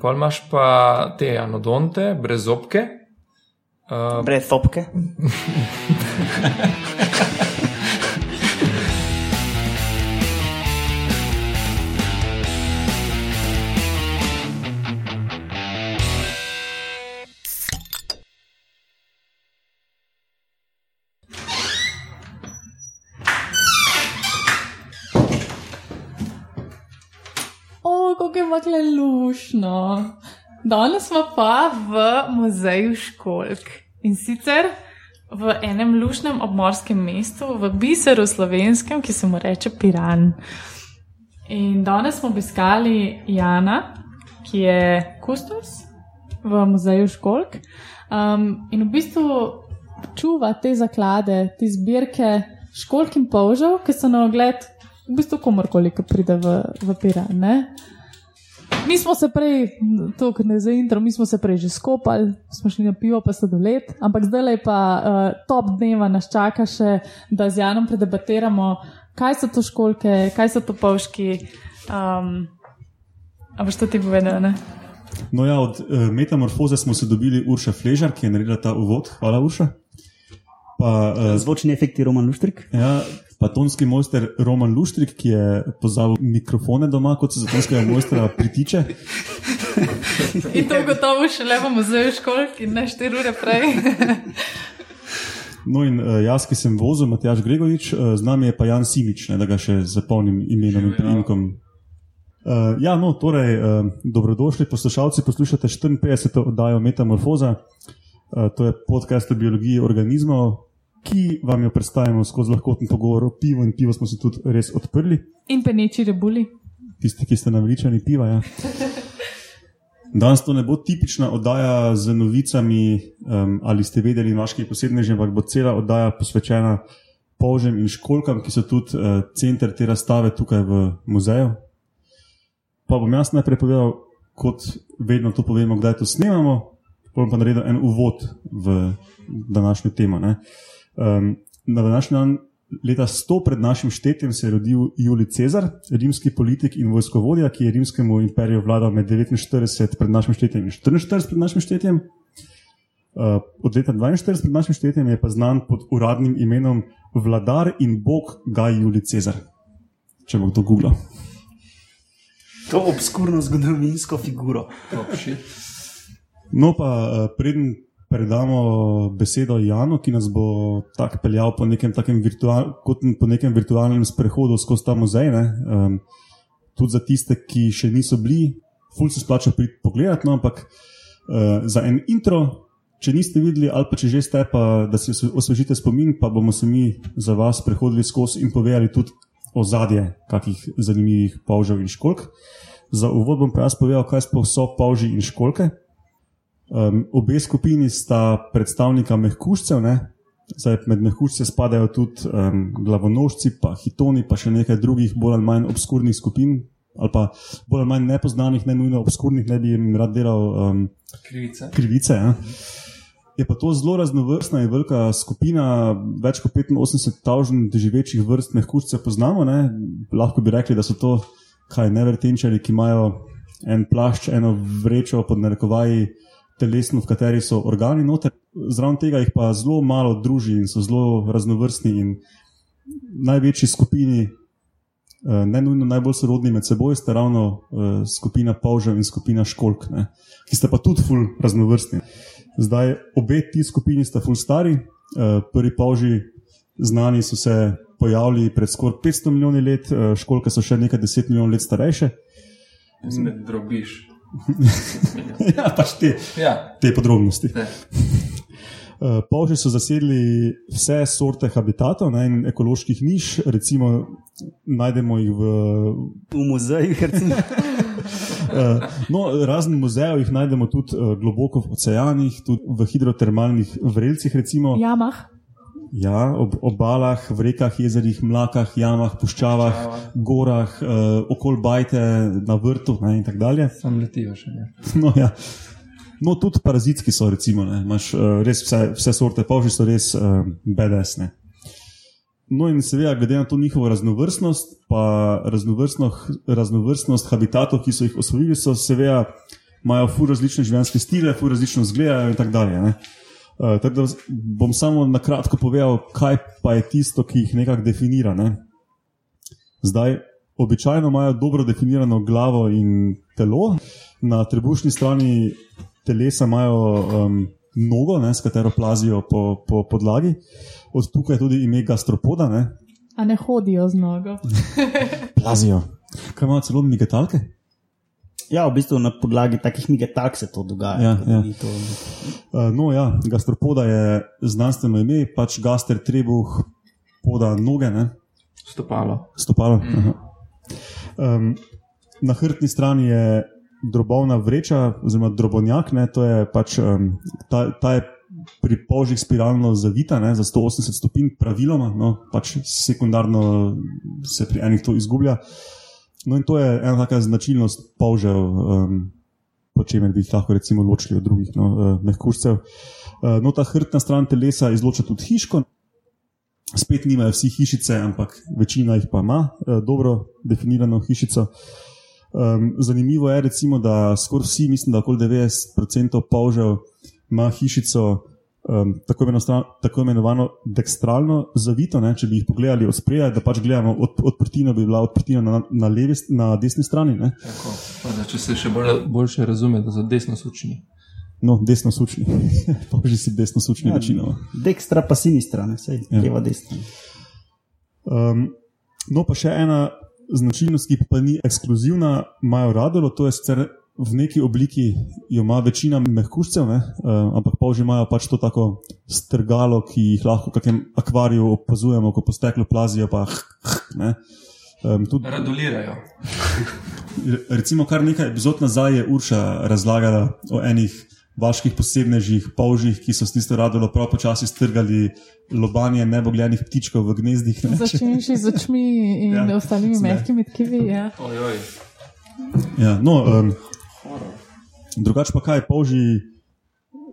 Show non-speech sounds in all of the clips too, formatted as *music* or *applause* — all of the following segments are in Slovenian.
Pol imaš pa te anodonte, brez zobke. Uh, Brez *laughs* Danes smo pa v muzeju školk in sicer v enem lušnem obmorskem mestu, v biseru slovenskem, ki se mu reče Piran. In danes smo obiskali Jana, ki je kustos v muzeju školk um, in v bistvu čuva te zaklade, te zbirke školk in polžev, ki so na ogled v bistvu komorkoli, ki pride v, v Piran. Ne? Mi smo se prej, to ne za intro, mi smo se prej že skopali, smo šli na pivo, pa sladoled, ampak zdaj je pa uh, top dneva nas čaka še, da z Janom predebatiramo, kaj so to školke, kaj so to pavški. Um, a boš to ti povedal, ne? No, ja, od uh, metamorfoze smo se dobili Urša Fležar, ki je naredila ta uvod. Hvala, Urša. Pa, uh, Zvočni efekti Roman Luštrik. ja, pa tonski mojster Roman Luštrik, ki je pozval mikrofone doma, kot se za tonskega mojstra pritiče. In to gotovo še le v muzeju školk in ne štiri ure prej. No, in uh, jaz, ki sem vozil, Matjaš Gregorič, uh, z nami je pa Jan Simič, ne, da ga še zapolnim imenom in priimkom. Uh, ja, no, torej, uh, dobrodošli poslušalci, poslušate 54. oddajo Metamorfoza. Uh, to je podcast o biologiji organizmov, ki vam jo predstavimo skozi lahkoten pogovor o pivu, in pivo smo si tudi res odprli. In peneči rebuli. Tisti, ki ste naveličani piva. Ja. Danes to ne bo tipična oddaja z novicami, um, ali ste vedeli, vaški posebneži, ampak bo cela oddaja posvečena polžem in školkam, ki so tudi uh, center te razstave tukaj v muzeju. Pa bom jaz najprej povedal, kot vedno to povemo, kdaj to snemamo, potem pa naredil en uvod v današnjo temo. ne. Um, na današnji dan, leta 100 pred našim štetjem, se je rodil Julij Cezar, rimski politik in vojskovodja, ki je rimskemu imperiju vladal med 49 pred našim štetjem in 44 pred našim štetjem. Uh, od leta 42 pred našim štetjem je pa znan pod uradnim imenom vladar in bog Gaj Julij Cezar. Če bo kdo googlal. To obskurno zgodovinsko figuro. No, pa eh, preden predamo besedo Janu, ki nas bo tako peljal po nekem, virtual, po nekem virtualnem sprehodu skozi ta muzej. Ne, um, tudi za tiste, ki še niso bili, ful se splača priti pogledati, no, ampak uh, za en intro. Če niste videli, ali pa če že ste, pa da si osvežite spomin, pa bomo se mi za vas prehodili skozi in povedali tudi ozadje kakih zanimivih pavžev in školk. Za uvod bom pa jaz povedal, kaj sploh so pavži in školke. Um, obe skupini sta predstavnika mehkužcev, ne? Zdaj, med mehkužce spadajo tudi um, glavonožci, pa hitoni, pa še nekaj drugih, bolj ali manj obskurnih skupin, ali pa bolj ali manj nepoznanih, ne nujno obskurnih, ne bi jim rad delal um, krivice. krivice. Ja? Je pa to zelo raznovrstna in velika skupina, več kot 85 tavžen živečih vrst mehkužcev poznamo. Ne? Lahko bi rekli, da so to kaj nevrtenčari, ki imajo en plašč, eno vrečo pod narekovaji telesno, v kateri so organi noter. Zraven tega jih pa zelo malo druži in so zelo raznovrstni in največji skupini, eh, ne nujno najbolj sorodni med seboj, sta ravno uh, skupina Pavžev in skupina Školk, ne, ki sta pa tudi ful raznovrstni. Zdaj, obe ti skupini sta ful stari, uh, prvi Pavži znani so se pojavili pred skoraj 500 milijoni let, uh, Školke so še nekaj deset milijonov let starejše. Spet drobiš. *laughs* ja, pač te, Ja, te podrobnosti. *laughs* ne. Uh, Polži so zasedli vse sorte habitatov ne, in ekoloških niš, recimo najdemo jih v V muzeju, recimo. Uh, *laughs* no, razni muzeji jih najdemo tudi uh, globoko v oceanih, tudi v hidrotermalnih vrelcih, recimo Jamah. Ja, ob obalah, v rekah, jezerih, mlakah, jamah, puščavah, gorah, uh, okol bajte, na vrtu ne, in tako dalje. Sam letijo še ne. *laughs* No, ja. no, tudi parazitski so, recimo, ne, imaš uh, res vse, vse sorte, pavši so res uh, bedesne. No, in seveda, glede na to njihovo raznovrstnost, pa raznovrstnost, raznovrstnost habitatov, ki so jih osvojili, so seveda imajo fu različne življenjske stile, fu različno izgledajo in tako dalje. ne. Uh, tako da bom samo na kratko povedal, kaj pa je tisto, ki jih nekako definira. Ne. Zdaj, običajno imajo dobro definirano glavo in telo, na trebušni strani telesa imajo um, nogo, ne, s katero plazijo po, po podlagi, od tukaj tudi ime gastropoda, ne, A ne hodijo z nogo. *laughs* plazijo. Kaj imajo celo migetalke? Ja, v bistvu na podlagi takih migetak se to dogaja. Ja, ja. To, Uh, no, ja, gastropoda je znanstveno ime, pač gaster trebuh, poda noge, ne, Stopalo. stopalo. Mm. Um, na hrbtni strani je drobovna vreča, oziroma drobonjak, ne, to je pač um, ta, ta je pri polžih spiralno zavita ne, za 180 stopinj, praviloma, no, pač sekundarno se pri enih to izgublja. No, in to je ena taka značilnost polžev, um, po čemer bi jih lahko recimo ločili od drugih no, uh, mehkužcev. Uh, no, ta hrbtna stran telesa izloča tudi hiško. Spet nimajo vsi hišice, ampak večina jih pa ima uh, dobro definirano hišico. Um, zanimivo je, recimo, da skoraj vsi, mislim, da okoli 90% polžev ima hišico um, tako, imenovano, tako imenovano dekstralno zavito. Ne? Če bi jih pogledali od spredaj, da pač gledamo od, odprtino, bi bila odprtina na, na, levi, na desni strani. Ne? Tako. Pa Da, če se še bolj, boljše razume, da so desno sučni. No, desno sučni. *laughs* Polži si desno sučni Ja, večinoma. Dekstra pa sinistra, ne vse, Ja. leva desna. Um, no, pa še ena značilnost, ki pa ni ekskluzivna, imajo radolo, to je sicer v neki obliki, jo ima večina mehkužcev, ne, uh, ampak polži imajo pač to tako strgalo, ki jih lahko v kakem akvariju opazujemo, ko po steklu plazijo. Pa, ne. Um, tudi, Radulirajo. recimo, kar nekaj epizod nazaj je Urša razlagala o enih vaških posebnežih, polžih, ki so s tisto radolo prav počasi strgali lobanje nebogljenih ptičkov v gnezdih. ne. Začenši z očmi in Ja, ostalimi mehkimi tkivi. Ja. Ojoj. Ja, no, um, drugače pa kaj, polži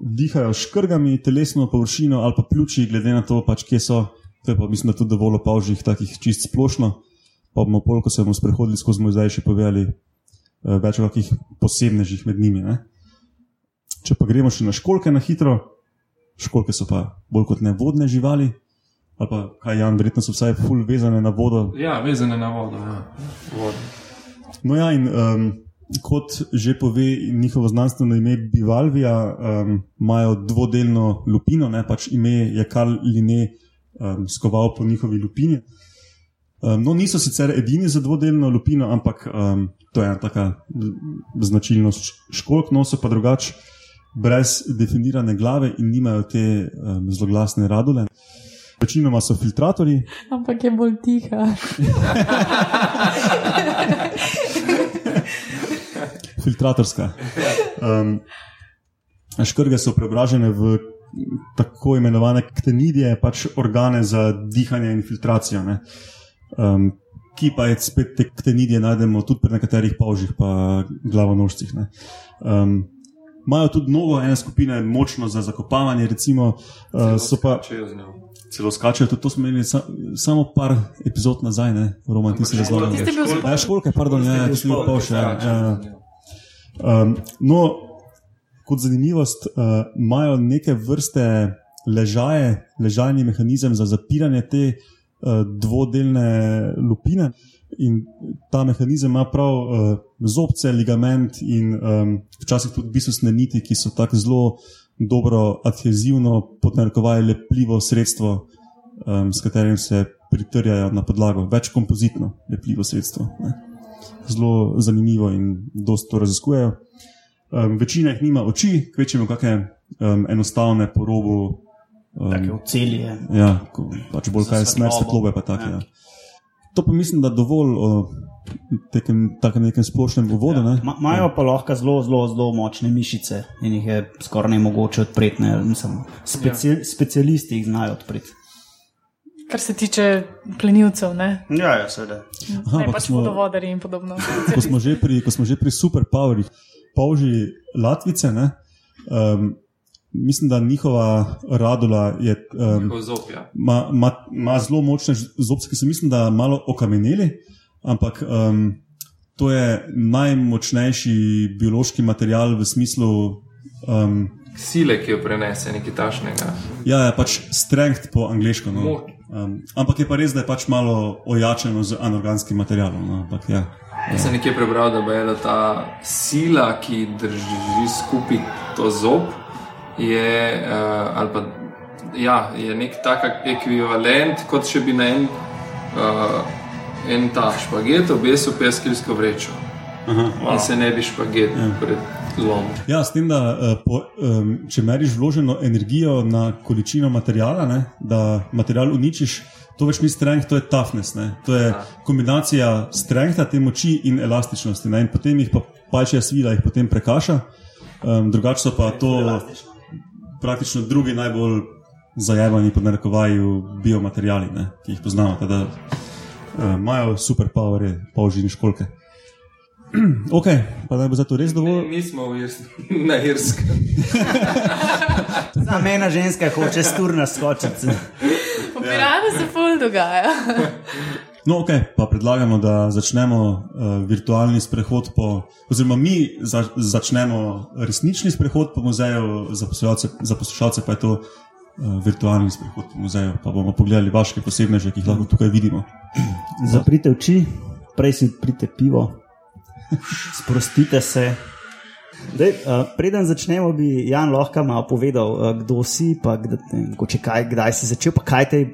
dihajo škrgami, telesno površino ali pa pljuči, glede na to, pač, kje so. To je pa mislim, da tudi dovolj o polžih, takih čist splošno. Pa bomo pol, ko se bomo sprehodili skozi muzej, še povedali uh, več o kakih posebnežih med njimi. Ne? Če pa gremo še na školke na hitro, školke so pa bolj kot ne vodne živali. Ali pa kaj, Jan, verjetno so vsaj ful vezane na vodo, Ja, vezane na vodo. Ja. Vodo. No, ja, in um, kot že pove njihovo znanstveno ime Bivalvija, um, imajo dvodelno lupino, ne, pač ime je Karl Line um, skoval po njihovi lupini. Um, no, niso sicer edini za dvodelno lupino, ampak um, to je ena taka značilnost školk, no so pa drugače brez definirane glave in nimajo te um, zloglasne radule. Večinoma so filtratorji, Ampak je bolj tiha. *laughs* filtratorska. Um, škrge so preobražene v tako imenovane ktenidije, pač organe za dihanje in filtracijo. ne. Um, ki pa je spet te ktenidije najdemo tudi pri nekaterih pavžih, pa glavonožcih. ne. Um, Imajo tudi mnogo, ene skupine močno za zakopavanje, recimo, uh, so pa celo skačejo. Tudi to smo imeli sa, samo par epizod nazaj, ne, Roman, ti si spol- Ja, školke, pardon, ja, ti si bil pavš. Ja, ja, ja. Um, no, kot zanimivost, uh, imajo neke vrste ležaje, ležajni mehanizem za zapiranje te uh, dvodelne lupine. In ta mehanizem ima prav uh, zobce, ligament in um, včasih tudi bisusne niti, ki so tako zelo dobro adhezivno, podnarekovaj lepljivo sredstvo, um, s katerim se pritrjajo na podlago, več kompozitno lepljivo sredstvo. Ne zelo zanimivo in dosta to raziskujejo. Um, večina jih nima oči, kvečemo kakšne um, enostavne po robu. Take Um, ocelije. ja, ko, pač bolj kaj smer svetlobe, pa tako. Ja. Ja. To pa mislim, da dovolj o tekem, takem nekem splošnem uvodu. Ja. Ma- Imajo pa lahko zelo, zelo, zelo močne mišice in jih je skoraj ne mogoče odpreti. Ne, mislim, speci, ja. Specialisti jih znajo odpreti. Kar se tiče plenilcev, ne, Ja, ja, seveda. Aha, ne pa pač smo- vodovodarji in podobno. ko smo že pri, ko smo že pri superpowerjih, polži Latvice, ne, um, mislim, da njihova radula je. Um, Njihov zob, ja. ima, ima, ima zelo močne zobce, ki so mislim, da malo okameneli, ampak um, to je najmočnejši biološki material v smislu. Um, Sile, ki jo prenese nekaj tašnega. Ja, je pač strength po angliško. No. Moč. Um, ampak je pa res, da je pač malo ojačeno z anorganskim materialom. No. Ampak, ja. Jaz sem nekje prebral, da, je, da ta sila, ki drži skupaj to zob, je, uh, ali pa, ja, je nek tak ekvivalent, kot če bi na en, uh, en ta špaget obesil peskilsko vrečo. Aha, wow. In se ne bi špaget ja. pred lom. Ja, s tem, da uh, po, um, če meriš vloženo energijo na količino materijala, ne, da material uničiš. To več ni strength, to je toughness. Ne? To je kombinacija strengtha, te moči in elastičnosti. Ne? In potem jih pa pačja svila, jih potem prekaša. Um, drugače so pa to praktično drugi najbolj zajemani, po narekovaju, biomaterijali, ne? ki jih poznamo. Da um, imajo super power, polžini školke. *clears throat* ok, pa da bo za to res dovolj. Mi, smo *laughs* na Irskem. *laughs* Za mena ženska hoče sturna skočiti. V Piranu se pol dogaja. No, ok, pa predlagamo, da začnemo uh, virtualni sprehod po, oziroma mi za, začnemo resnični sprehod po muzeju, za poslušalce, za poslušalce pa je to uh, virtualni sprehod po muzeju. Pa bomo pogledali vaše posebne že, ki jih lahko tukaj vidimo. Zaprite oči, prej si odprite pivo, sprostite se. Dej, uh, preden začnemo, bi Jan lahko malo povedal, uh, kdo si, pa kdaj, kaj, kdaj si začel, pa kaj te je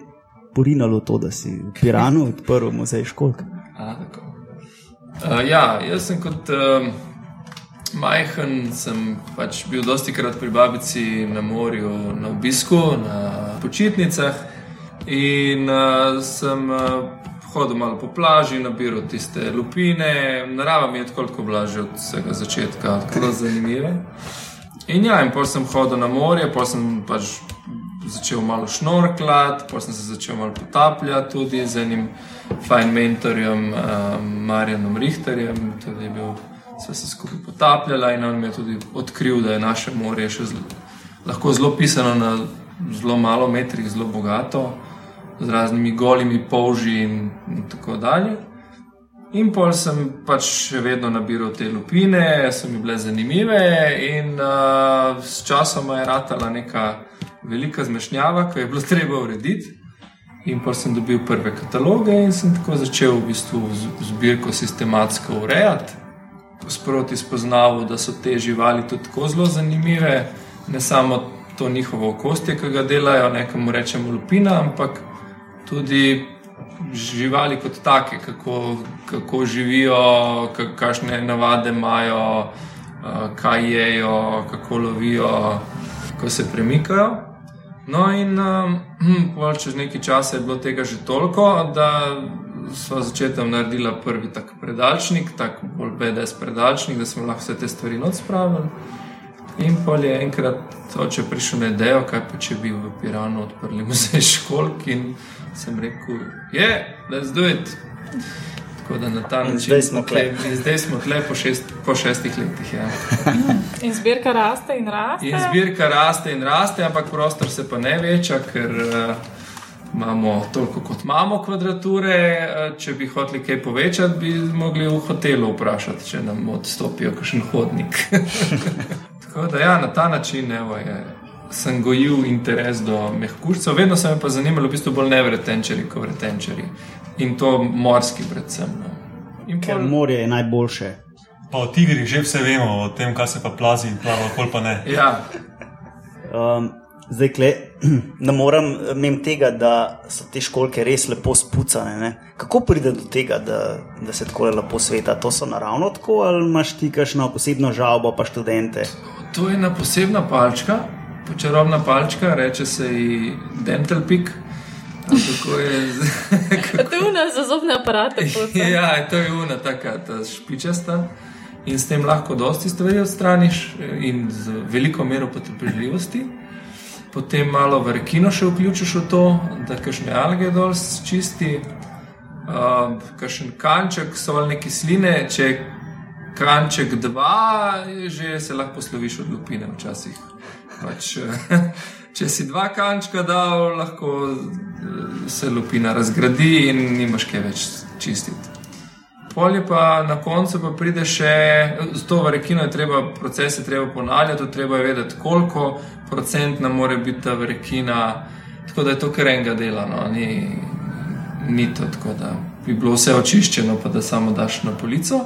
porinalo to, da si v Piranu odprl muzej školka. Uh, ja, jaz sem kot uh, majhen, sem pač bil dosti krat pri babici na morju, na obisku, na počitnicah in uh, sem. Uh, hodil malo po plaži, nabiral tiste lupine, narava mi je tako blažila od vsega začetka, tako zanimive. In ja, in potem sem hodil na morje, potem sem pač začel malo šnorklat, potem sem se začel malo potapljati tudi z enim fajn mentorjem, uh, Marjanom Richterjem, tudi bil. Sva se skupaj potapljala in on mi je tudi odkril, da je naše morje še zelo, lahko zelo pisano na zelo malo metrih, zelo bogato z raznimi golimi polži in, in tako dalje. In pol sem pač še vedno nabiral te lupine, so mi bile zanimive, in uh, s časom je ratala neka velika zmešnjava, ki je bilo *laughs* treba urediti. In pa sem dobil prve kataloge in sem tako začel v bistvu zbirko sistematsko urejati. Sproti spoznal, da so te živali tudi tako zelo zanimive, ne samo to njihovo okostje, ki ga delajo, nekemu rečemo lupina, ampak tudi živali kot take, kako, kako živijo, kakšne navade imajo, kaj jejo, kako lovijo, kako se premikajo. No, in *clears throat* um, čez nekaj časa je bilo tega že toliko, da smo začeli narediti prvi tak predalčnik, tako bolj BDS predalčnik, da smo lahko vse te stvari odspravili. In pol je enkrat oče prišel na idejo, kaj pa če bi v Piranu odprli muzej *laughs* školk in sem rekel, je, da je zdaj. Tako da na ta način zdaj smo tle. Zdaj smo tle po, šest, po šestih letih. Ja. *laughs* In zbirka raste in raste. In zbirka raste in raste, ampak prostor se pa ne veča, ker uh, imamo toliko, kot imamo kvadrature. Uh, če bi hoteli kaj povečati, bi mogli v hotelu vprašati, če nam odstopijo kakšen hodnik. *laughs* Tako da ja, na ta način evo, je sem gojil interes do mehkužcev, vedno sem pa zanimal, v bistvu bolj ne vretenčari, kot vretenčari. In to morski, predvsem. No. Ker pol... morje je najboljše. Pa o tigrih že vse vemo, o tem, kaj se pa plazi in plava, kol pa ne. Ja. Um, zdaj, kle, *clears throat* ne morem mem tega, da so te školke res lepo spucane. Ne? Kako pride do tega, da, da se tako lepo sveta? To so naravno tako, ali imaš ti kakšno posebno žalbo, pa študente? To je ena posebna palčka, čarobna palčka, reče se ji dental pik. Kako je z... *laughs* kako... To je una za zobne aparate. *laughs* ja, to je una taka ta špičasta. In s tem lahko dosti stvari odstraniš in z veliko mero potrpežljivosti. Potem malo vrkino še vključiš v to, da kašne alge dol čisti, uh, kašen kanček solne kisline, če kanček dva, že se lahko posloviš od lupine včasih. Pač, *laughs* če si dva kančka dal, lahko eh, se lupina razgradi in nimaš kaj več čistiti. Polje pa na koncu pa pride še, z to varekino je treba, proces je treba ponavljati, treba je vedeti, koliko procentna mora biti ta varekina, tako da je to kar enega dela, no, ni, ni to tako, da bi bilo vse očiščeno, pa da samo daš na polico.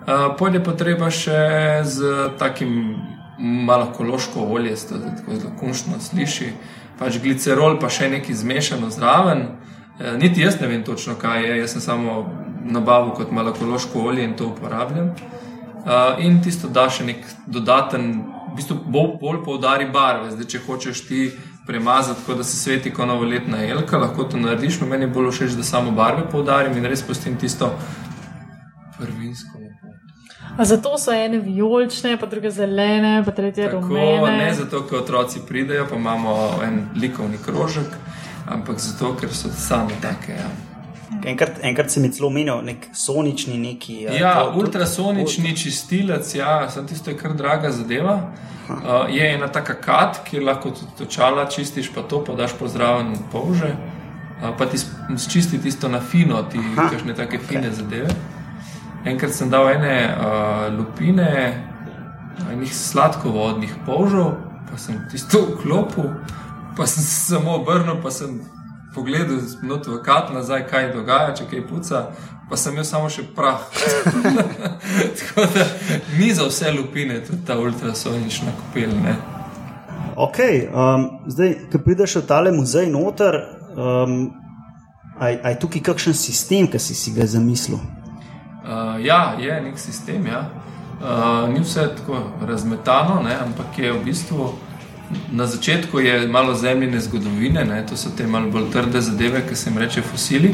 Uh, polje pa treba še z takim malo kološko olje, to je tako zelo končno sliši, pač glicerol pa še nekaj zmešano zraven. Uh, niti jaz ne vem točno, kaj je, jaz sem samo nabavil kot malakološko olje in to uporabljam. Uh, in tisto da še nek dodaten, v bistvu bolj, bolj poudari barve. Zdaj, če hočeš ti premazati, tako da se sveti kot novoletna jelka, lahko to narediš. Meni je bolj všeč, da samo barve poudarim in res pustim tisto prvinsko. A zato so ene vijolične, pa druge zelene, pa tretje Tako, rumene. ne zato, ker otroci pridejo, pa imamo en likovni krožek, ampak zato, ker so sami take. Ja. Enkrat, enkrat sem celo omenil nek sonični neki. a Ja, to- ultrasonični čistilec, ja, sem tisto je kar draga zadeva. Uh, je ena taka kat, ki lahko tudi očala čistiš, pa to pa daš po zraven polže, uh, pa ti sčisti tisto na fino, ti kakšne take fine zadeve. Enkrat sem dal ene uh, lupine, enih sladkovodnih polžov, pa sem tisto vklopil, pa sem se samo obrnil, pa sem pogledal not v kat nazaj, kaj dogaja, če kaj puca, pa sem imel samo še prah. *laughs* Tako da ni za vse lupine, tudi ta ultrasonična kopel. Ne? Ok, um, zdaj, ko prideš v tale muzej noter, um, aj, aj tukaj kakšen sistem, ki si si ga zamislil? Uh, ja, je nek sistem. Ja. Uh, ni vse tako razmetano, ne, ampak je v bistvu na začetku malo zemljine zgodovine, ne, to so te malo bolj trde zadeve, ki se jim reče fosili,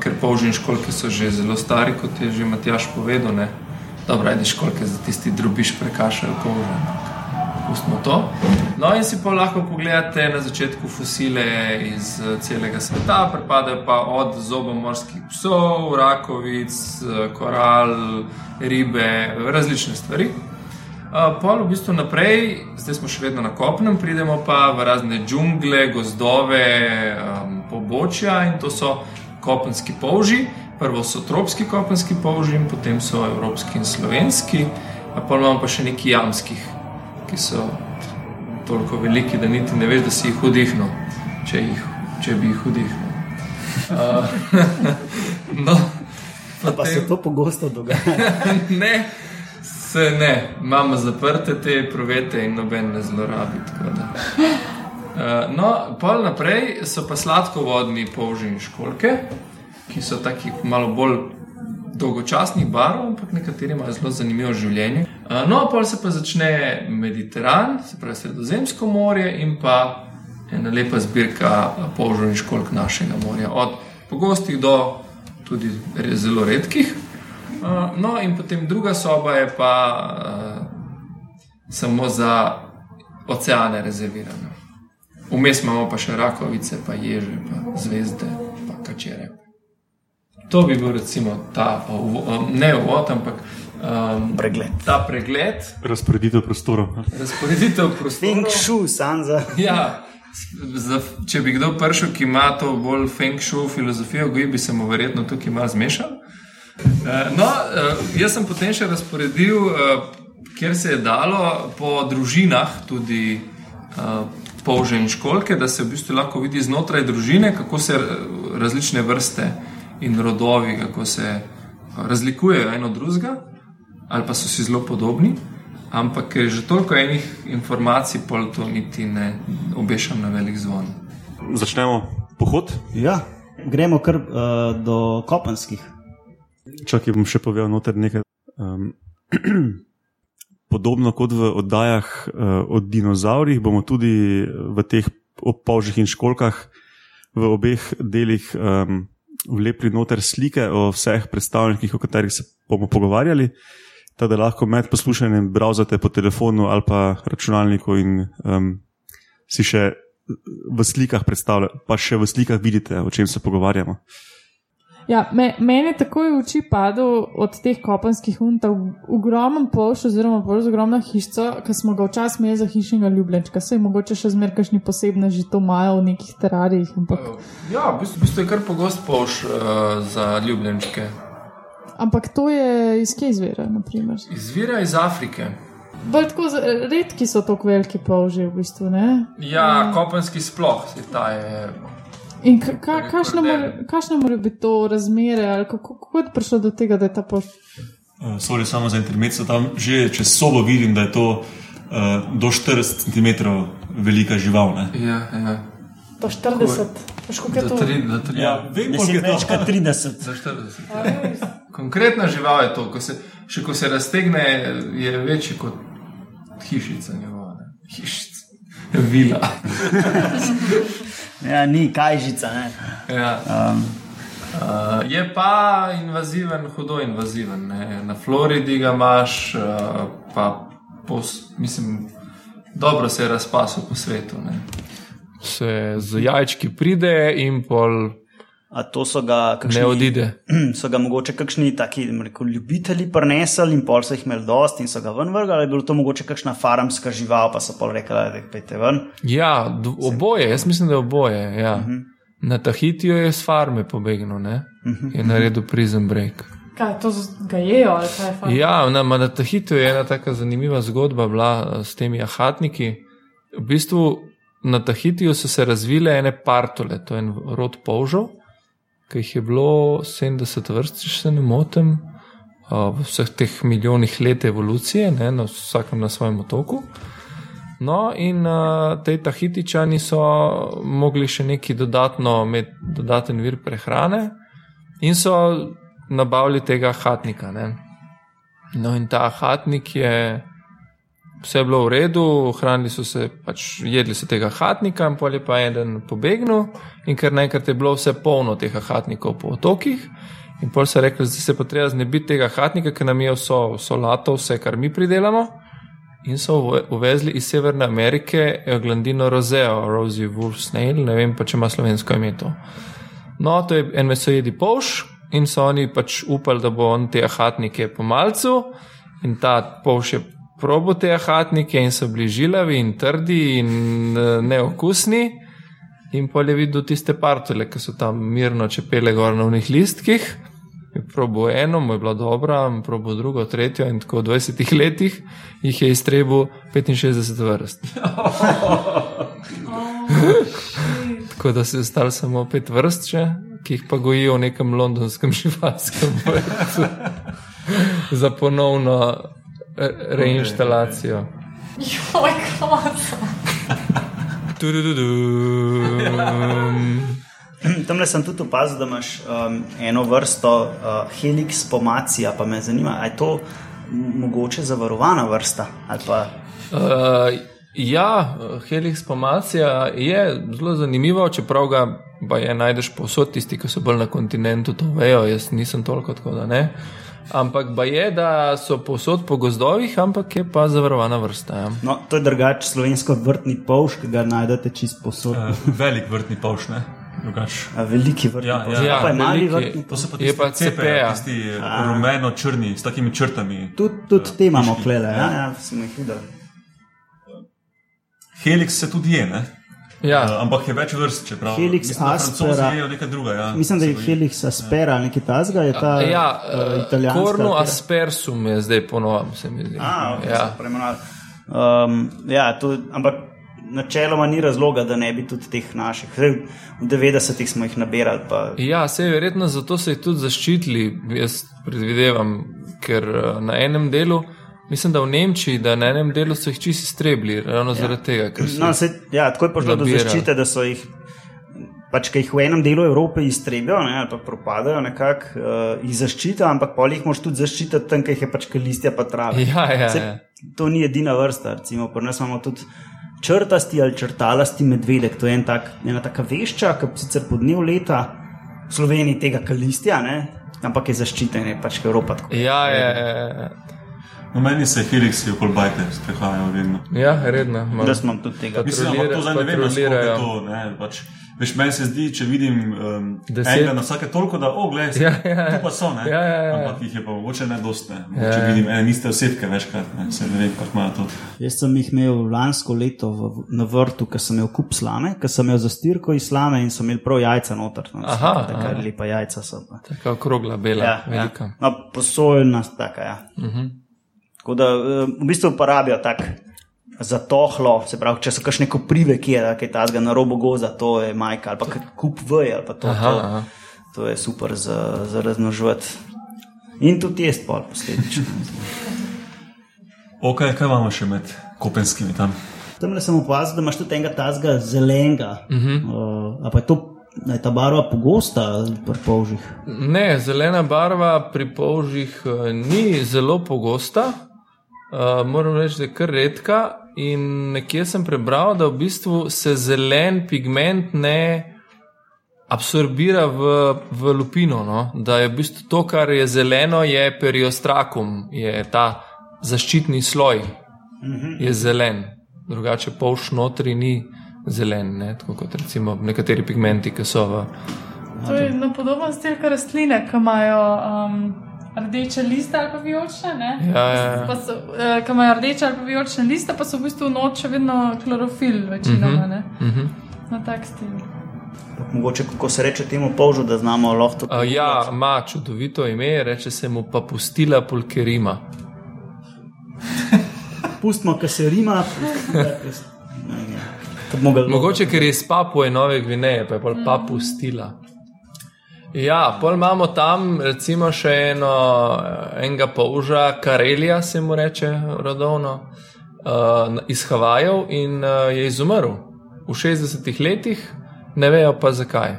ker polžni školke so že zelo stari, kot je že Matjaš povedal. Ne. Dobro, ajde školke za tisti drubiš prekašajo polže. Pustimo to. No, in si pa lahko pogledate na začetku fosile iz eh, celega sveta, pripadajo pa od zobomorskih psov, rakovic, eh, koral, ribe, različne stvari. Uh, pol v bistvu naprej, zdaj smo še vedno na kopnem, pridemo pa v razne džungle, gozdove, pobočja in to so kopenski polži. Prvo so tropski kopenski polži, potem so evropski in slovenski, pa imamo pa še nekaj jamskih, ki so toliko veliki, da niti ne veš, da si jih vdihnil, če, jih, če bi jih vdihnil. Uh, *laughs* *laughs* no, Pa se to pogosto dogaja. *laughs* ne, se ne, imamo zaprte te provete in noben ne zlorabi. Uh, no, pol naprej so pa sladkovodni polži in školke, ki so taki malo bolj dolgočasnih barov, ampak nekateri imajo zelo zanimivo življenje. Uh, no, pol se pa začne Mediteran, se pravi Sredozemsko morje in pa ena lepa zbirka polžov in školk našega morja, od pogostih do tudi zelo redkih. Uh, no, in potem druga soba je pa uh, samo za oceane rezervirana. Vmes imamo pa še rakovice, pa ježe, pa zvezde, pa kačere. To bi bil recimo ta, um, ne uvod, ampak um, Pregled. ta pregled, Razporeditev prostorov. razporeditev Feng prostorov. shui, Sanza. Ja, za, če bi kdo prišel, ki ima to bolj feng shui filozofijo, goji bi se mu verjetno tukaj malo zmešal. Eh, No, eh, jaz sem potem še razporedil, eh, kjer se je dalo po družinah tudi eh, polže in školke, da se v bistvu lahko vidi znotraj družine, kako se eh, različne vrste in rodovi, kako se eh, razlikujejo eno od drugega, ali pa so si zelo podobni. Ampak ker je že toliko enih informacij, pol to niti ne obešam na velik zvon. Začnemo pohod. Ja, gremo kar uh, do kopenskih. Čakaj, bom še povedal noter nekaj. Um, *clears throat* podobno kot v oddajah uh, o dinozaurih, bomo tudi v teh polžih in školkah v obeh delih um, vlepili noter slike o vseh predstavnikih, o katerih se bomo pogovarjali. Tako da lahko med poslušanjem browsate po telefonu ali pa računalniku in um, si še v slikah predstavljate, pa še v slikah vidite, o čem se pogovarjamo. Ja, me, meni je takoj v oči padel od teh kopenskih untov ogromen polš, oziroma bolj ogromna hišica, ki smo ga včasih imeli za hišnega ljubljenčka. Sej mogoče še zmer kakšni posebne že to imajo v nekih terarijih. Ampak Ja, v bistvu, v bistvu je kar pogost poš uh, za ljubljenčke. Ampak to je iz kje izvira, naprimer. Izvira iz Afrike. Bolj tako redki so tako veliki polži, v bistvu. Ne? Ja, kopenski sploh, se ta je. In ka- ka- Rekordne. kakšne more- kakšne morajo biti to razmere, ali kako, kako je prišlo do tega, da je ta polž. Uh, sorry, samo za intermezzo tam že čez sobo vidim, da je to uh, do 40 cm velika žival. Ne? Ja, ja. Do 40, veš, kako je Do to? tri, do tri. Ja, vem, koliko je več kot 30. Za 40. Konkretna žival je to, ko se, še ko se raztegne, je večji kot hišica njegova. ne. Hišica. Vila. *laughs* Ja, ni kajžica. Ne. Ja. Um, Uh, je pa invaziven, hudo invaziven. Ne? Na Floridi ga imaš, uh, pa pos, mislim, dobro se je razpasel po svetu. Ne? Se z jajčki pride in pol a to so ga, kakšni, ne odide. *clears throat* so ga mogoče kakšni taki rekel, ljubitelji prinesli in pol so jih imeli dost in so ga ven vrgali, ali je bilo to mogoče kakšna farmska žival, pa so pol rekli, da pejte ven. Ja, oboje, jaz mislim, da je oboje. Ja. Uh -huh. Na Tahitiju je s farme pobegnil, ne? Uh -huh. je naredil prizem break. Kaj, to ga jejo ali kaj je fakt? Ja, na, ma na Tahitiju je ena tako zanimiva zgodba bila eh, s temi ahatniki. V bistvu na Tahitiju so se razvile ene partole, to je en rod polžov, ki jih je bilo 70 vrst, če se ne motim, v vseh teh milijonih let evolucije, ne, na vsakem na svojem otoku. No, in uh, te Tahitičani so mogli še neki dodatno, imeti dodaten vir prehrane in so nabavili tega hatnika. Ne. No, in ta hatnik je, vse je bilo v redu, hranili so se, pač jedli so tega hatnika, in pol je pa en pobegnil, in ker naenkrat je bilo vse polno teh hatnikov po otokih. In pol so rekli, da se pa treba znebiti tega hatnika, ker nam je vso, vso lato, vse, kar mi pridelamo. In so uve- uvezli iz Severne Amerike eh, glandino rozeo, Rosie Wolf Snail, ne vem pa, če ima slovensko ime to. No, to je en mesojedi polš in so oni pač upali, da bo on te ahatnike pomalcu in ta polš je probo te ahatnike in so bili žilavi in trdi in eh, neokusni. In pol je videl tiste partule, ki so tam mirno čepele gor na unih listkih. Probo eno, mu je bila dobra, probo drugo, tretjo in tako v 20 letih jih je iztrebil 65 vrst. *laughs* tako da se je ostalo samo pet vrst, še, ki jih pa gojijo v nekem londonskem *laughs* živalskem vrtu za ponovno reinštalacijo. Joj, klasa. Tudududum. Tam le sem tudi opazil, da imaš um, eno vrsto uh, Helix pomacija, pa me zanima, ali je to mogoče zavarovana vrsta ali pa Uh, ja, Helix pomacija je zelo zanimivo, čeprav ga pa je najdeš povsod, tisti, ki so bolj na kontinentu, to vejo, jaz nisem toliko tako da ne. Ampak pa je, da so povsod po gozdovih, ampak je pa zavarovana vrsta. Ja. No, to je drugače slovensko vrtni polš, ki ga najdete čist posod. Uh, velik vrtni pavš, ne? Drugač. A veliki vrtni Ja, ja. Ja, pa je mali vrtni To so pa tisti pa cepe, CPA. tisti rumeno-črni, s takimi črtami. Tudi, tudi te imamo klele, ja, ja, smo jih videli. Helix se tudi je, ne? Ja. Uh, ampak je več vrst, čeprav Helix mislim, aspera- druga. Ja, Mislim, da je. Helix aspera, nekaj tazga, je ta Ja, uh, italijanska. Kornu katera- aspersum je zdaj ponovno, se mi zdi. A, okay, ja. ja. Preimenovali. Um, ja, to, ampak načeloma ni razloga, da ne bi tudi teh naših. V 90-ih smo jih nabirali. Pa, Ja, se je verjetno zato se jih tudi zaščitili, jaz predvidevam, ker na enem delu, mislim, da v Nemčiji, da na enem delu so jih čisto strebili, ravno ja. zaradi tega, no, jih- se, ja, tako je prišlo do zaščite, da so jih. Pač, ki jih v enem delu Evrope iztrebijo, ne, ali pa propadajo, nekako uh, jih zaščita, ampak pol jih moš tudi zaščititi tam, kjer je pač listja pa trava. Ja, ja, Saj ja. To ni edina vrsta, recimo pri nas imamo tudi črtasti ali črtalasti medvedek. To je en tak, ena taka vešča, ki sicer po dnev leta v Sloveniji tega kalistja, ne, ampak je zaščiten, je pač Evropa tako. Ja, ja, ja, No, meni se Helixi okoli bajte sprehajajo vedno. ja, redno. malo. Da smo tudi tega. Mislim, ampak to zdaj ne vem, kako je to. Ne, pač, Veš, meni se zdi, če vidim um, Deset. enega na vsake toliko, da, o, gledaj, Ja, ja, ja. tu pa so, ne? Ja, ja, ja. Ampak jih je pa mogoče ne dost, ne. Ja, Mogoče ja. vidim ene iste osebke večkrat, ne. Se ne vem, kako imajo to. Jaz sem jih imel lansko leto v, na vrtu, ker sem imel kup slame, ker sem imel zastirko iz slame in so imeli prav jajca noter. No, Aha, tako lepa jajca so. pa. Taka okrogla, bela, ja, velika. Ja. No, posojena, taka, ja. Uh Mhm. -huh. Tako da v bistvu uporabijo tak zatohlo, se pravi, če so kakšne koprive, ki je kaj tazga na robu goza, to je majka ali pa kup vej ali pa to. Aha, to, aha. to je super za, za razmnoževati. In tudi jesti pol posledično. Ok, kaj imamo še med kopenskimi tam? Tam le sem opazil, da imaš tudi enega tazga zelenega. Uh -huh. uh, pa je to, je ta barva pogosta pri polžih? Ne, zelena barva pri polžih eh, ni zelo pogosta. Uh, moram reči, da je kar redka. In nekje sem prebral, da v bistvu se zelen pigment ne absorbira v, v lupino. No? Da je v bistvu to, kar je zeleno, je periostrakum, je ta zaščitni sloj, je zelen. Drugače polž notri ni zelen, ne? tako kot recimo nekateri pigmenti, ki so v. To je na podoben stil, kot rastline, ki imajo um, rdeče liste ali pa vijolične. ne? Ja, ja, ja. Pa so, uh, ki imajo rdeče ali pa vijolične liste, pa so v bistvu noč še vedno klorofil, večinoma. Uh Mhm. -huh. Na tak stil. Mogoče kako se reče temu polžu, da znamo lahko to Uh, ja, ima čudovito ime, reče se mu pa pustila pulkerima. Pustimo, kar se rima. *laughs* Mogoče, ker je iz Papue Nove Gvineje, pa je pa pustila. Ja, pol imamo tam recimo še eno, enega polža, Karelija se mu reče rodovno, uh, iz Havajev in uh, je izumrl v 60-ih letih, ne vejo pa zakaj.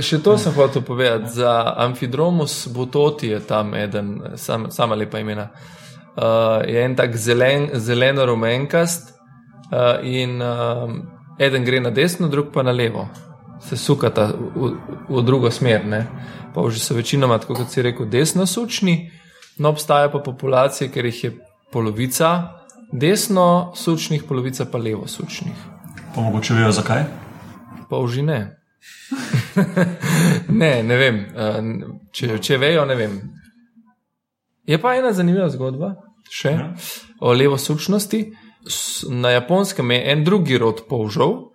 Še to sem hotel povedati, za Amfidromus butoti je tam eden, sam, sama lepa imena. Uh, je en tak zelen, zeleno-rumenkast uh, in uh, eden gre na desno, drug pa na levo. Se sukata v, v, v drugo smer. Ne? Pa že so večinoma, tako kot si rekel, desno sučni, no obstaja pa populacije, ker jih je polovica desno sučnih, polovica pa levo sučnih. Pa mogoče vejo zakaj? Pa uži ne. *laughs* ne, ne vem. eh, Če, če vejo, ne vem. Je pa ena zanimiva zgodba še Ja. o levosučnosti. S- Na japonskem je en drugi rod polžov,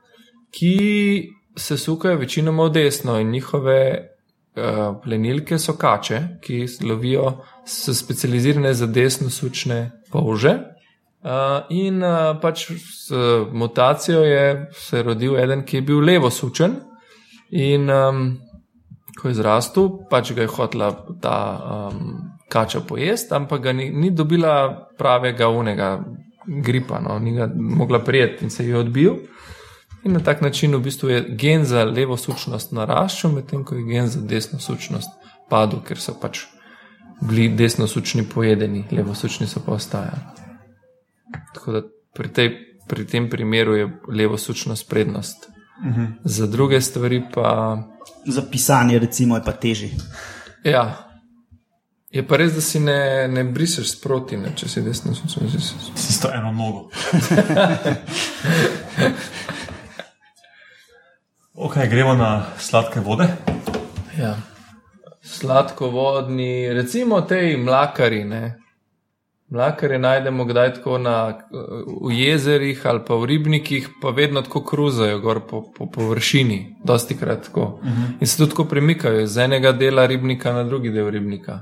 ki se sukajo večinoma v desno in njihove uh, plenilke so kače, ki lovijo, so specializirane za desno sučne polže. Uh, in uh, pač s uh, mutacijo je se rodil eden, ki je bil levosučen, in um, ko je zrastel, pač ga je hotela ta um, kača pojesti, ampak ga ni, ni dobila pravega unega gripa, no, ni ga mogla prijeti in se je odbil. In na tak način v bistvu je gen za levo sučnost naraščal, medtem ko je gen za desno sučnost padel, ker so pač bili desno sučni pojedeni, levo sučni so pa ostajali. Tako da pri, tej, pri tem primeru je levo sučnost prednost. Uh -huh. Za druge stvari pa. Za pisanje, recimo, je pa teži. Ja. Je pa res, da si ne, ne briseš sproti, ne, če si desno sučen. Si isto eno nogo. *laughs* ok, gremo na sladke vode. Ja. Sladkovodni, recimo tej mlakari. Ne. Mlakare najdemo kdaj tako na, v jezerih ali pa v ribnikih, pa vedno tako kruzajo gor po, po površini, dosti krat tako. Uh -huh. In se tudi tako premikajo iz enega dela ribnika na drugi del ribnika.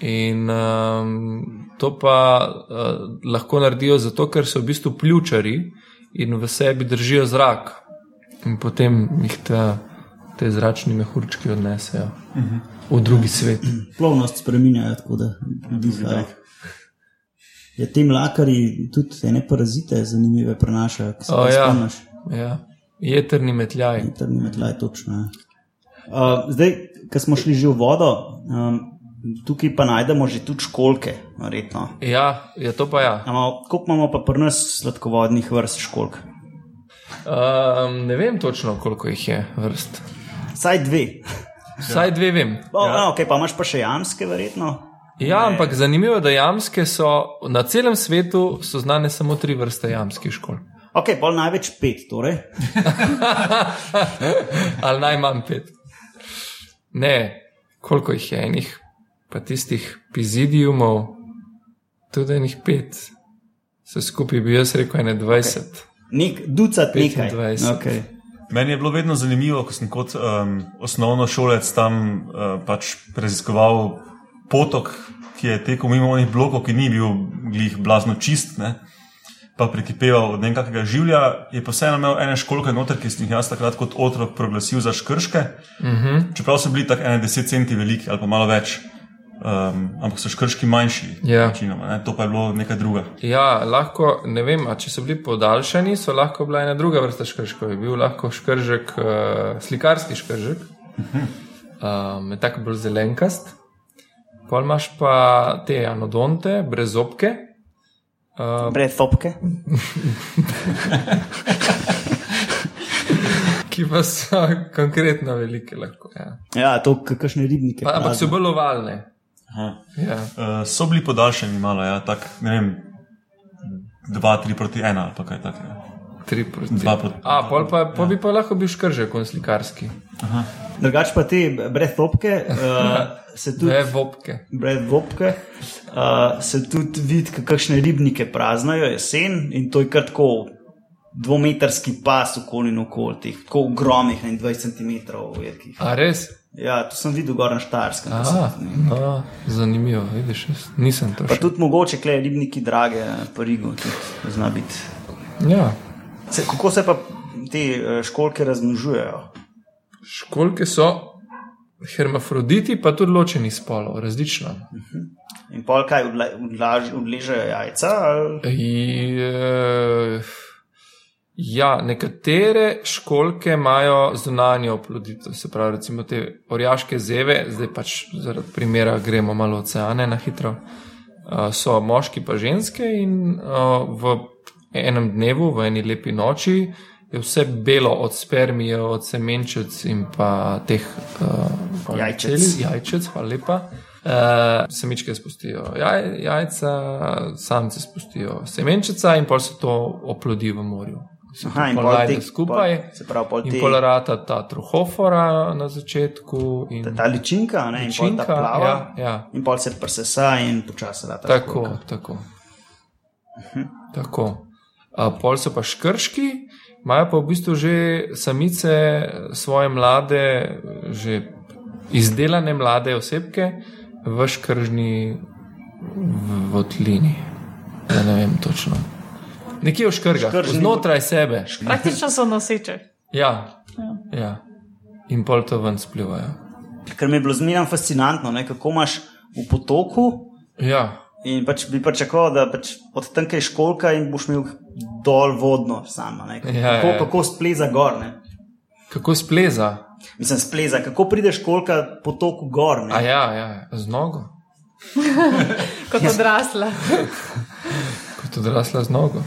In um, to pa uh, lahko naredijo zato, ker so v bistvu pljučari in v sebi držijo zrak. In potem jih ta, te zračni mehurčki odnesejo uh -huh. v drugi svet. Plovnost spremenjajo, tako da dihajo. Je te mlakari tudi ene parazite zanimive prenašajo, ki se O, jih ja. spomniš. Ja. Jeterni metljaj. Interni metlaj, točno. ja. Uh, zdaj, ko smo šli že v vodo, um, tukaj pa najdemo že tudi školke, verjetno. Ja, je to pa ja. Imamo- Koliko imamo pa pri nas sladkovodnih vrst školk? Um, ne vem točno, koliko jih je vrst. Vsaj dve. Vsaj dve vem. O, ja. okay, pa imaš pa še jamske, verjetno. Ja, ampak zanimivo je, da jamske so na celem svetu so znane samo tri vrste jamskih škol. Ok, pol največ pet, torej. *laughs* ali najmanj pet. Ne, koliko jih je enih, pa tistih pizidijumov, tudi enih pet. Vse skupaj bi jaz rekel, ene 20. Nek ducat nekaj. 25. Okay. Meni je bilo vedno zanimivo, ko sem kot um, osnovno šolec tam uh, pač raziskoval potok, ki je tekel mimo onih blokov, ki ni bil glih blazno čist, ne? pa prekipeval od nekakšnega življa. Je pa vseeno imel ene školke noter, ki sem jih jaz takrat kot otrok proglasil za škrške. Uh -huh. Čeprav so bili tako ene 10 centi veliki ali pa malo več. Um, ampak so škrški manjši, Ja. večinoma, ne? to pa je bilo nekaj druga. Ja, lahko, ne vem, a če so bili podaljšani, so lahko bila ena druga vrsta škržkov. Je bil lahko škržek, uh, slikarski škržek, um, je tako bolj zelenkast. Pol imaš pa te anodonte, brez zobke. Uh, Brez topke. *laughs* ki pa so konkretno velike. Lahko, ja. Ja, to kakšne ribnike. pa, ampak so bolj ovalne. Aha. Ja. Uh, so bili podaljšani malo, ja, tak, ne vem, 2, 3 proti 1 ali kaj takega. Tri proti. Dva proti- A, pol pa, pol bi pa lahko bil škržek, on slikarski. Drugač pa te brez topke, uh, se tudi. Dve vopke. Brez vopke, uh, se tudi vidi, kakšne ribnike praznajo jesen in to je kar tako dvometrski pas okoli in okoli teh, tako ogromnih, ne 20 cm. A res? Ja, to sem videl gor na Štarskem. zanimivo, vidiš, nisem to Pa še. tudi mogoče kle ribniki drage, pa rigo, tudi zna biti. Ja, Se, kako se pa te eh, školke razmnožujejo? školke so hermafroditi, pa tudi ločeni spolov, različno. In pol kaj odležejo jajca? Ali? I, eh, ja, nekatere školke imajo zunanjo oploditev, se pravi, recimo te orjaške zeve, zdaj pač zaradi primera gremo malo oceane na hitro. eh, So moški pa ženske, in eh, v enem dnevu, v eni lepi noči, je vse belo od spermije, od semenčic in pa teh uh, Jajčec. jajčec, hvala lepa. Uh, semičke spustijo jaj, jajca, samce spustijo semenčica in pol se to oplodi v morju. Aha, in pol te- skupaj. pol- se pravi, pol in te- pol rata ta trohofora na začetku. In, Ta ličinka, ne, in pol Ličinka, ta plava. ja, ja. In pol se presesa in počasi rata. Tako, školjka. tako. tako. A, pol so pa škrški, imajo pa v bistvu že samice svoje mlade, že izdelane mlade osebke v škržni votlini. Ja, ne vem točno. Nekje v škrgah, Škržni znotraj sebe. Praktično so noseče. Ja, ja. In pol to ven splivajo. Ker mi je bilo zmeraj fascinantno, ne, kako imaš v potoku. Ja, In pač bi pričakoval, da pač od tam kaj školka in boš imel dol vodno sama. Ne, kako, Ja, ja. kako spleza gor. Ne. kako spleza. Mislim, spleza, kako prideš školka potoku gor. Ne. A ja, ja, z nogo. *laughs* Kot odrasla. Kot odrasla z nogo.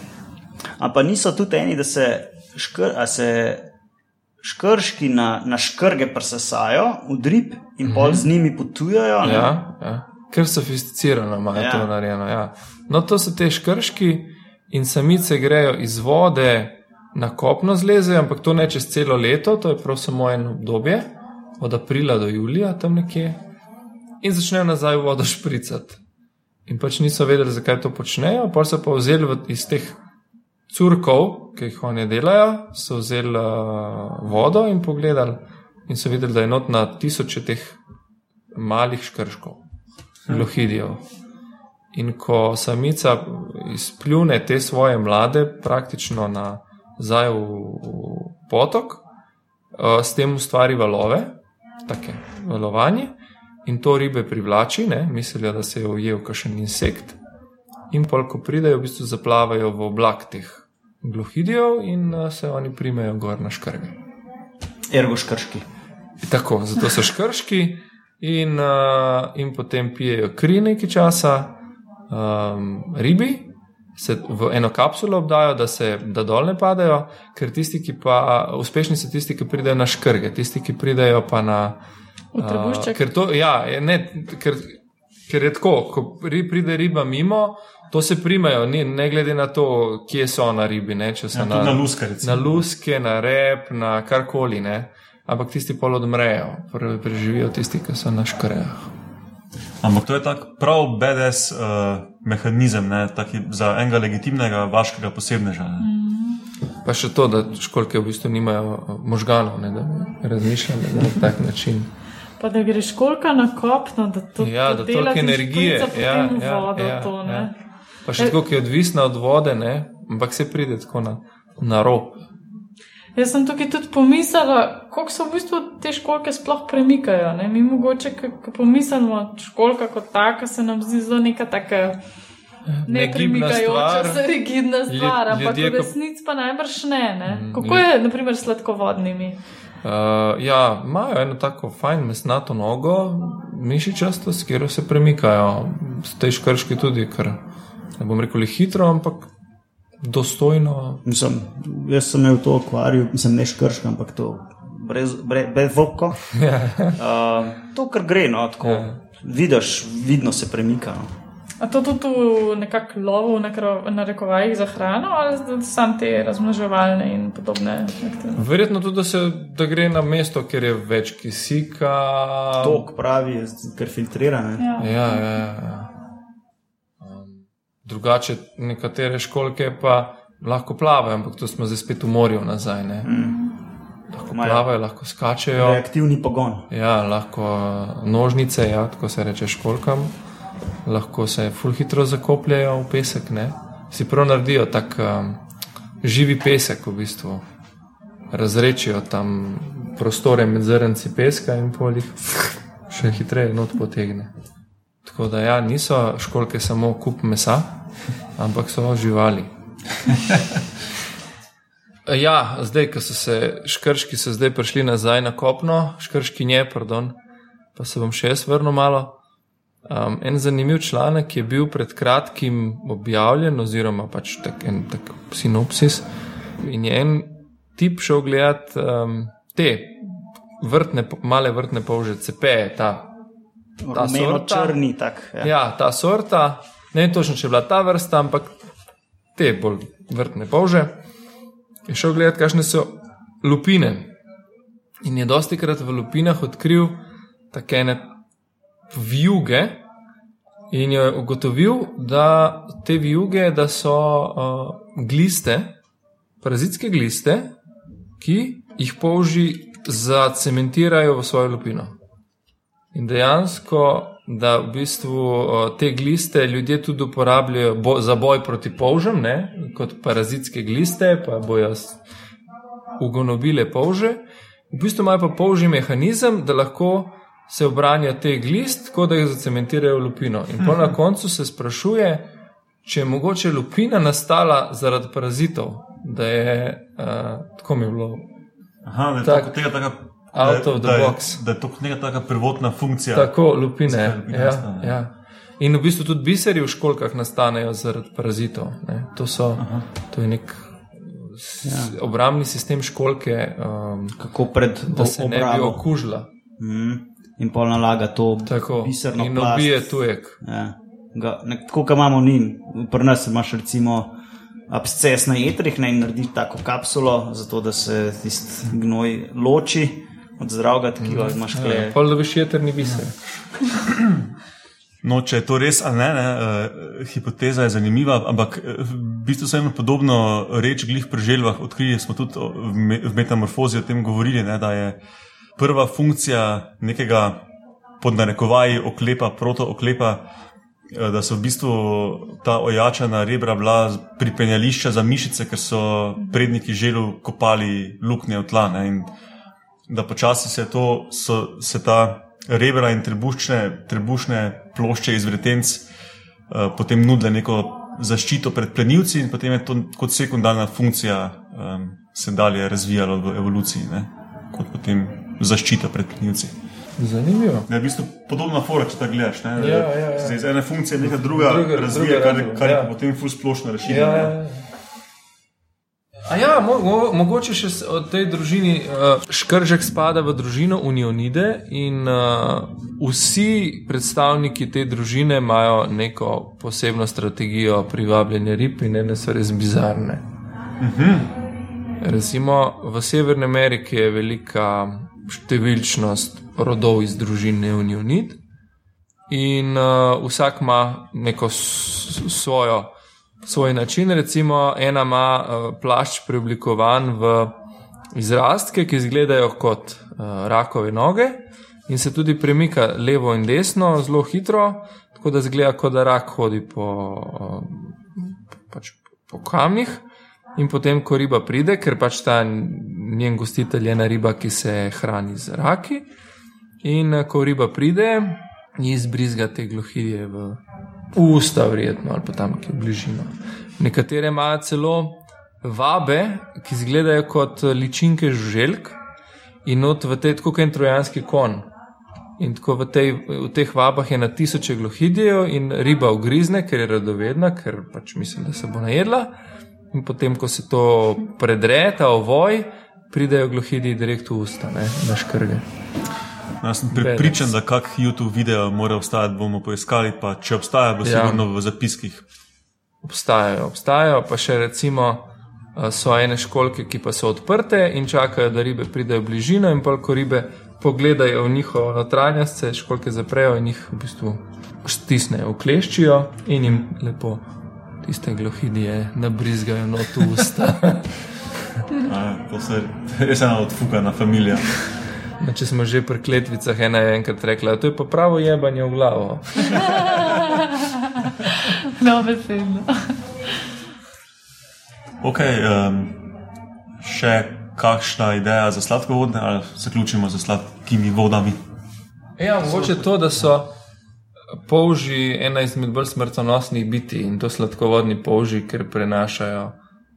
Ampak pa niso tudi eni, da se, škr, se škrški na, na škrge presesajo v drip in pol z njimi potujejo. ne. Ja, ja. Ker sofisticirano imajo Ja. to narejeno. Ja. No, to so te škrški in samice grejo iz vode na kopno zlezejo, ampak to ne čez celo leto, to je prav samo eno obdobje, od aprila do julija tam nekje, in začnejo nazaj vodo špricati. In pač niso vedeli, zakaj to počnejo, pa so pa vzeli iz teh curkov, ki jih oni delajo, so vzeli uh, vodo in pogledali, in so videli, da je not na tisoče teh malih škrškov, lohidijev. In ko samica izpljune te svoje mlade, praktično nazaj v, v potok, uh, s tem ustvari valove, take valovanje, in to ribe privlači, ne, mislijo, da se je ujel kakšen insekt. In pol, ko pridejo, v bistvu zaplavajo v oblak teh glohidijev in uh, se oni primejo gor na škrge. Ergo škrški. Tako, zato so škrški in, uh, in potem pijejo kri nekaj časa, um, ribi se v eno kapsulo obdajo, da se da dol ne padajo, ker tisti, ki pa uspešni so tisti, ki pridejo na škrge, tisti, ki pridejo pa na. Trebušček. ker to, ja, ne, ker Ker je tako, ko ri, pride riba mimo, to se primajo, ni, ne glede na to, kje so na ribi. Ne, če so Ja, tudi na luske, recimo. na luske, na rep, na karkoli. Ne. Ampak tisti pol odmrejo, prvi preživijo tisti, ki so na škrejah. Ampak to je tak prav BDS uh, mehanizem ne, za enega legitimnega vaškega posebneža. Ne. Pa še to, da školke v bistvu nimajo eh, možganov, ne, da bi razmišljali na tak način. Pa da greš kolka na kopno, da to Ja, da toliko energije. Ja, ja, vodo, ja, to, ne. ja. Pa še tako, ki je odvisna od vode, ne, ampak se pride tako na, na rob. Jaz sem tukaj tudi pomislila, kako se v bistvu te školke sploh premikajo. Ne? Mi mogoče, ko pomislimo, školka kot taka, se nam zdi zelo neka taka Negibna nepremikajoča se *laughs* rigidna Ljud- stvar, ampak v resnici pa najbrž ne. ne? Mm, Kako je, naprimer, s sladkovodnimi? Uh, ja, imajo eno tako fajn mesnato nogo, mišičasto, s katero se premikajo. S tej škrški tudi, ker ne bom rekel hitro, ampak dostojno. Mislim, jaz sem imel to akvarij, mislim, ne škrška, ampak to brez, brez, brez vopko. *laughs* uh, to, kar gre, no, tako. Ja. Vidiš, vidno se premika. No. A to tudi v nekak lovu, v nekro- narekovajih za hrano, ali z- sam te razmnoževalne in podobne aktivnosti? Verjetno tudi, da, se, da gre na mesto, kjer je več kisika. Tok pravi, ker filtrirane. Ja. Ja, ja, ja. Drugače, nekatere školke pa lahko plavajo, ampak to smo zdaj spet v morju nazaj. Ne? Lahko Imajo plavajo, lahko skačejo. Reaktivni pogon. Ja, lahko nožnice, ja, tako se reče školkam, lahko se ful hitro zakopljajo v pesek. Ne? Si prav naredijo tak um, živi pesek, v bistvu. Razrečijo tam prostore med zrnci peska in polih, še hitreje not potegne. Tako da ja, niso školke samo kup mesa, ampak so živali. *laughs* Ja, zdaj, ko so se škrški so zdaj prišli nazaj na kopno, škrški nje, pardon, pa se bom še jaz vrnil malo. Um, en zanimiv članek je bil pred kratkim objavljen, oziroma pač tak, en tak sinopsis. In je en tip šel gledat um, te vrtne, male vrtne polže, cepeje, ta, ta sorta. črni, tak. Ja. Ja, ta sorta, ne vem točno, če je bila ta vrsta, ampak te bolj vrtne polže. Je šel gledat, kakšne so lupine. In je dosti krat v lupinah odkril take ene vijuge, in je ugotovil, da te vijuge, da so uh, gliste, parazitske gliste, ki jih polži zacementirajo v svojo lupino. In dejansko, da v bistvu te gliste ljudje tudi uporabljajo bo, za boj proti polžem, ne? kot parazitske gliste, pa bojo ugonobile polže. V bistvu imajo pa polži mehanizem, da lahko se obranijo te glist, tako da jih zacementirajo v lupino. In pol na *laughs* koncu se sprašuje, če je mogoče lupina nastala zaradi parazitov, da je uh, tako mi je bilo. Aha, da je Tak. tako, tega taka, Out da, of the da, je- box. Da je to neka taka prvotna funkcija. Tako, lupine. Lupine Ja, nastanejo? ja. In v bistvu tudi biseri v školkah nastanejo zaradi parazitov. Ne. To, so, to je nek ja. obrambni sistem školke, um, Kako pred da se ne bi okužila. Mm. In pol nalaga to Tako, biserno in plast. ubije tujek. Ja. Ga- nek- Tako, kot imamo mi, pri nas imaš recimo absces na jetrih ne, in narediš tako kapsulo, zato da se tisti gnoj loči od zdravega tkiva, mm. imaš Ja, kle. pol dobiš jeterni biser. No, če je to res ali ne, ne uh, hipoteza je zanimiva, ampak eh, v bistvu se eno podobno reč glih pri želvah odkrili. Smo tudi v, me, v metamorfozi o tem govorili, ne, da je prva funkcija nekega podnarekovaji oklepa, protooklepa, eh, da so v bistvu ta ojačana rebra bila pripenjališča za mišice, ker so predniki želv kopali luknje v tla. Ne, in da počasi se, to, so, se ta rebra in trebušne, trebušne plošče iz vretenc uh, potem nudile neko zaščito pred plenilci, in potem je to kot sekundarna funkcija um, se dalje razvijalo v evoluciji, ne? kot potem zaščita pred plenilci. Zanimivo. Je v bistvu podobna fora, če tako gledaš. Ne? Ja, ja, ja. Se iz ene funkcije neka druga, Druga- razvija, druga kar, kar je ja. potem ful splošno rešitev. Ja, ja, ja. A ja, mo mo mogoče še od tej družini. Uh, škržek spada v družino Unionide in uh, vsi predstavniki te družine imajo neko posebno strategijo privabljanja rib in ene so res bizarne. Recimo v Severni Ameriki je velika številčnost rodov iz družine Unionid in uh, vsak ima neko svojo svoj način. Recimo, ena ima uh, plašč preoblikovan v izrastke, ki izgledajo kot uh, rakove noge in se tudi premika levo in desno zelo hitro, tako da zgleda, kot da rak hodi po, uh, pač po kamnih. In potem, ko riba pride, ker pač ta njen gostitelj je ena riba, ki se hrani z raki, in ko riba pride, izbrizga te glohidje v usta, verjetno, ali pa tam, ki je v bližino. Nekatere imajo celo vabe, ki izgledajo kot ličinke žuželk in not v tej, tako kot en trojanski kon. In tako v, tej, v teh vabah je na tisoče glohidijev in riba ugrizne, ker je radovedna, ker pač misli, da se bo najedla. In potem, ko se to predre, ta ovoj, pridejo glohidiji direkt v usta, ne, na škrge. Jaz sem pripričan, da kak YouTube video mora obstajati, bomo poiskali, pa če obstaja, bo Ja. sigurno v zapiskih. obstajajo. Obstajajo pa še recimo uh, so ene školke, ki pa so odprte in čakajo, da ribe pridejo bližino, in pa ko ribe pogledajo v njihovo notranjost, se školke zaprejo in jih v bistvu stisnejo, ukleščijo in jim lepo tiste glohidije nabrizgajo not v usta. *laughs* A, to se res ena odfukana familija. No, če smo že pri kletvicah, ena je enkrat rekla, to je pa pravo jebanje v glavo. *laughs* No, besedno. Ok, um, še kakšna ideja za sladkovodne, ali zaključimo z sladkimi vodami? Ja, mogoče to, da so polži ena izmed bolj smrtonosnih biti in to sladkovodni polži, ker prenašajo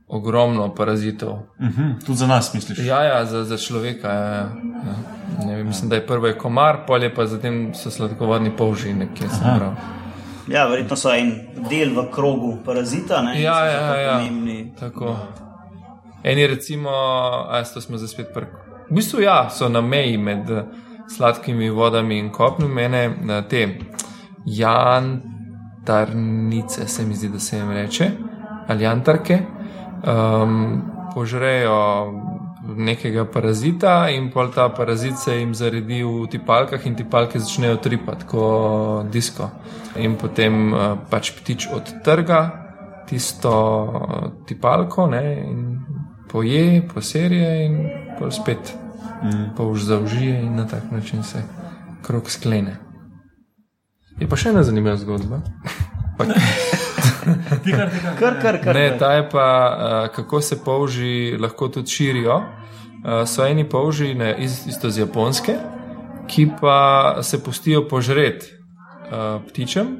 ogromno parazitov. Uh -huh, tudi za nas, misliš? Ja, ja za, za človeka. Ja, ja. Ja. Ne, vem, mislim, da je prvo je komar, pol je pa zatem so sladkovodni polži, nekje sem prav. Ja, verjetno so en del v krogu parazita. Ne, Ja, ja, zato ja. pomembni. Tako. Eni recimo, a to smo zdaj spet prk. V bistvu ja, so na meji med eh, sladkimi vodami in kopnim, mene eh, te jantarnice, se mi zdi, da se jim reče, ali jantarke, um, požrejo nekega parazita in pol ta parazit se jim zaredi v tipalkah in tipalke začnejo tripati kot disko. In potem uh, pač ptič odtrga tisto eh, tipalko ne, in poje, poserje in pol spet mm. polž zaužije in na tak način se krok sklene. Je pa še ena zanimiva zgodba. *laughs* Pa, Kar, kar, kar. ne, ta je pa, uh, kako se polži lahko tudi širijo. Uh, so eni polži, ne, iz, isto z Japonske, ki pa se pustijo požret uh, ptičem.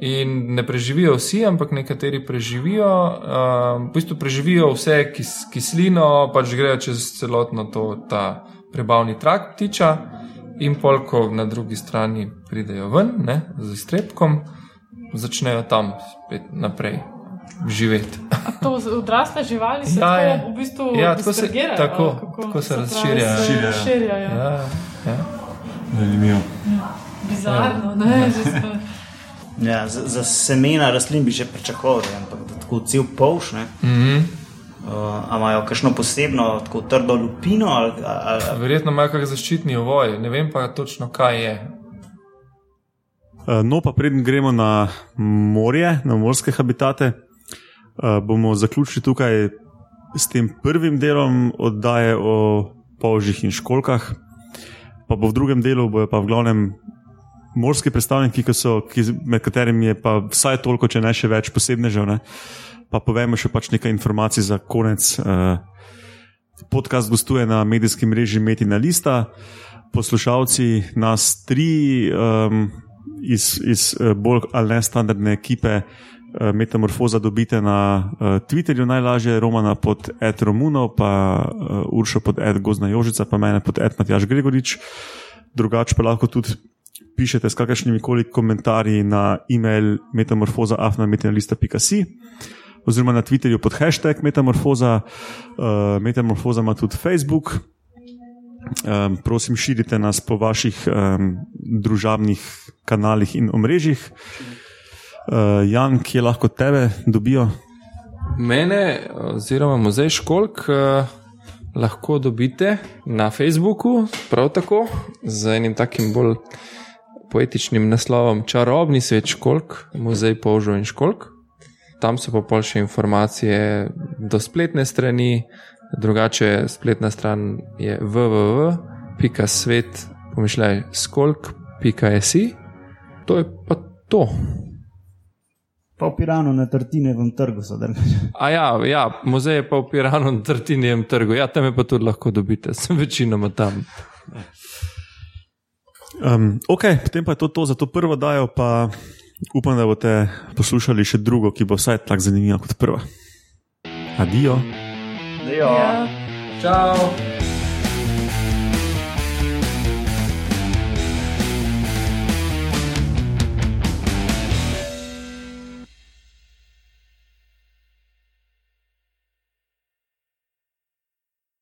In ne preživijo vsi, ampak nekateri preživijo, uh, v bistvu preživijo vse kis, kislino, pač grejo čez celotno to, ta prebavni trakt ptiča, in polko na drugi strani pridejo ven ne, z iztrebkom, začnejo tam spet naprej živeti. To z- odrasle živali se Ja, tako ja. v bistvu Ja, tako se- tako- ali kako? tako se pravi, razširjajo. se Širijo. Širijo, ja. Ja, ja. Zanimivo. Bizarno, ne? že smo- Ja, za, za semena rastlin bi že pričakoval, ampak da tako cel polš. Ne, Mm -hmm. uh, a imajo kakšno posebno, tako trdo lupino ali, ali, ali Verjetno ima kakšen zaščitni ovoj, ne vem pa točno, kaj je. Eh, No, pa preden gremo na morje, na morske habitate, eh, bomo zaključili tukaj s tem prvim delom oddaje o polžih in školkah. Pa bo v drugem delu, bojo pa v glavnem morski predstavniki, ki so, ki, med katerimi je pa vsaj toliko, če ne še več posebnežev. Ne? Pa povemo še pač nekaj informacij za konec. eh, Podcast gostuje na medijskem mreži Metina Lista, poslušalci nas tri um, iz, iz eh, bolj ali ne standardne ekipe uh, Metamorfoza dobite na uh, Twitterju najlažje, Romana pod Ed Romuno, pa Uršo pod Ed Gozna Jožica, pa mene pod Ed Matjaš Gregorič. Drugače pa lahko tudi pišete s kakršnimi koli komentarji na e-mail metamorfoza.afnametinalista.si. oziroma na Twitterju pod hashtag Metamorfoza, uh, Metamorfoza ima tudi Facebook. Um, prosim, širite nas po vaših um, družabnih kanalih in omrežjih. Uh, Jan, kje lahko tebe dobijo? Mene, oziroma muzej Školk, eh, lahko dobite na Facebooku, prav tako z enim takim bolj poetičnim naslovom Čarobni svet Školk, muzej Polžo in Školk. Tam so pa pol še informacije do spletne strani, drugače spletna stran je www.svet, pomišljaj, skolk.si. To je pa to. Pa v Piranu na Tartinevem trgu so drugače. A ja, ja, muzej je pa v Piranu na Tartinijem trgu, ja, tam je pa tudi lahko dobite, *laughs* sem večinoma tam. Um, ok, potem pa je to, to za to prvo dajo, pa upam, da boste poslušali še drugo, ki bo vsaj tako zanimiva kot prva. Adijo. Ja. Čau!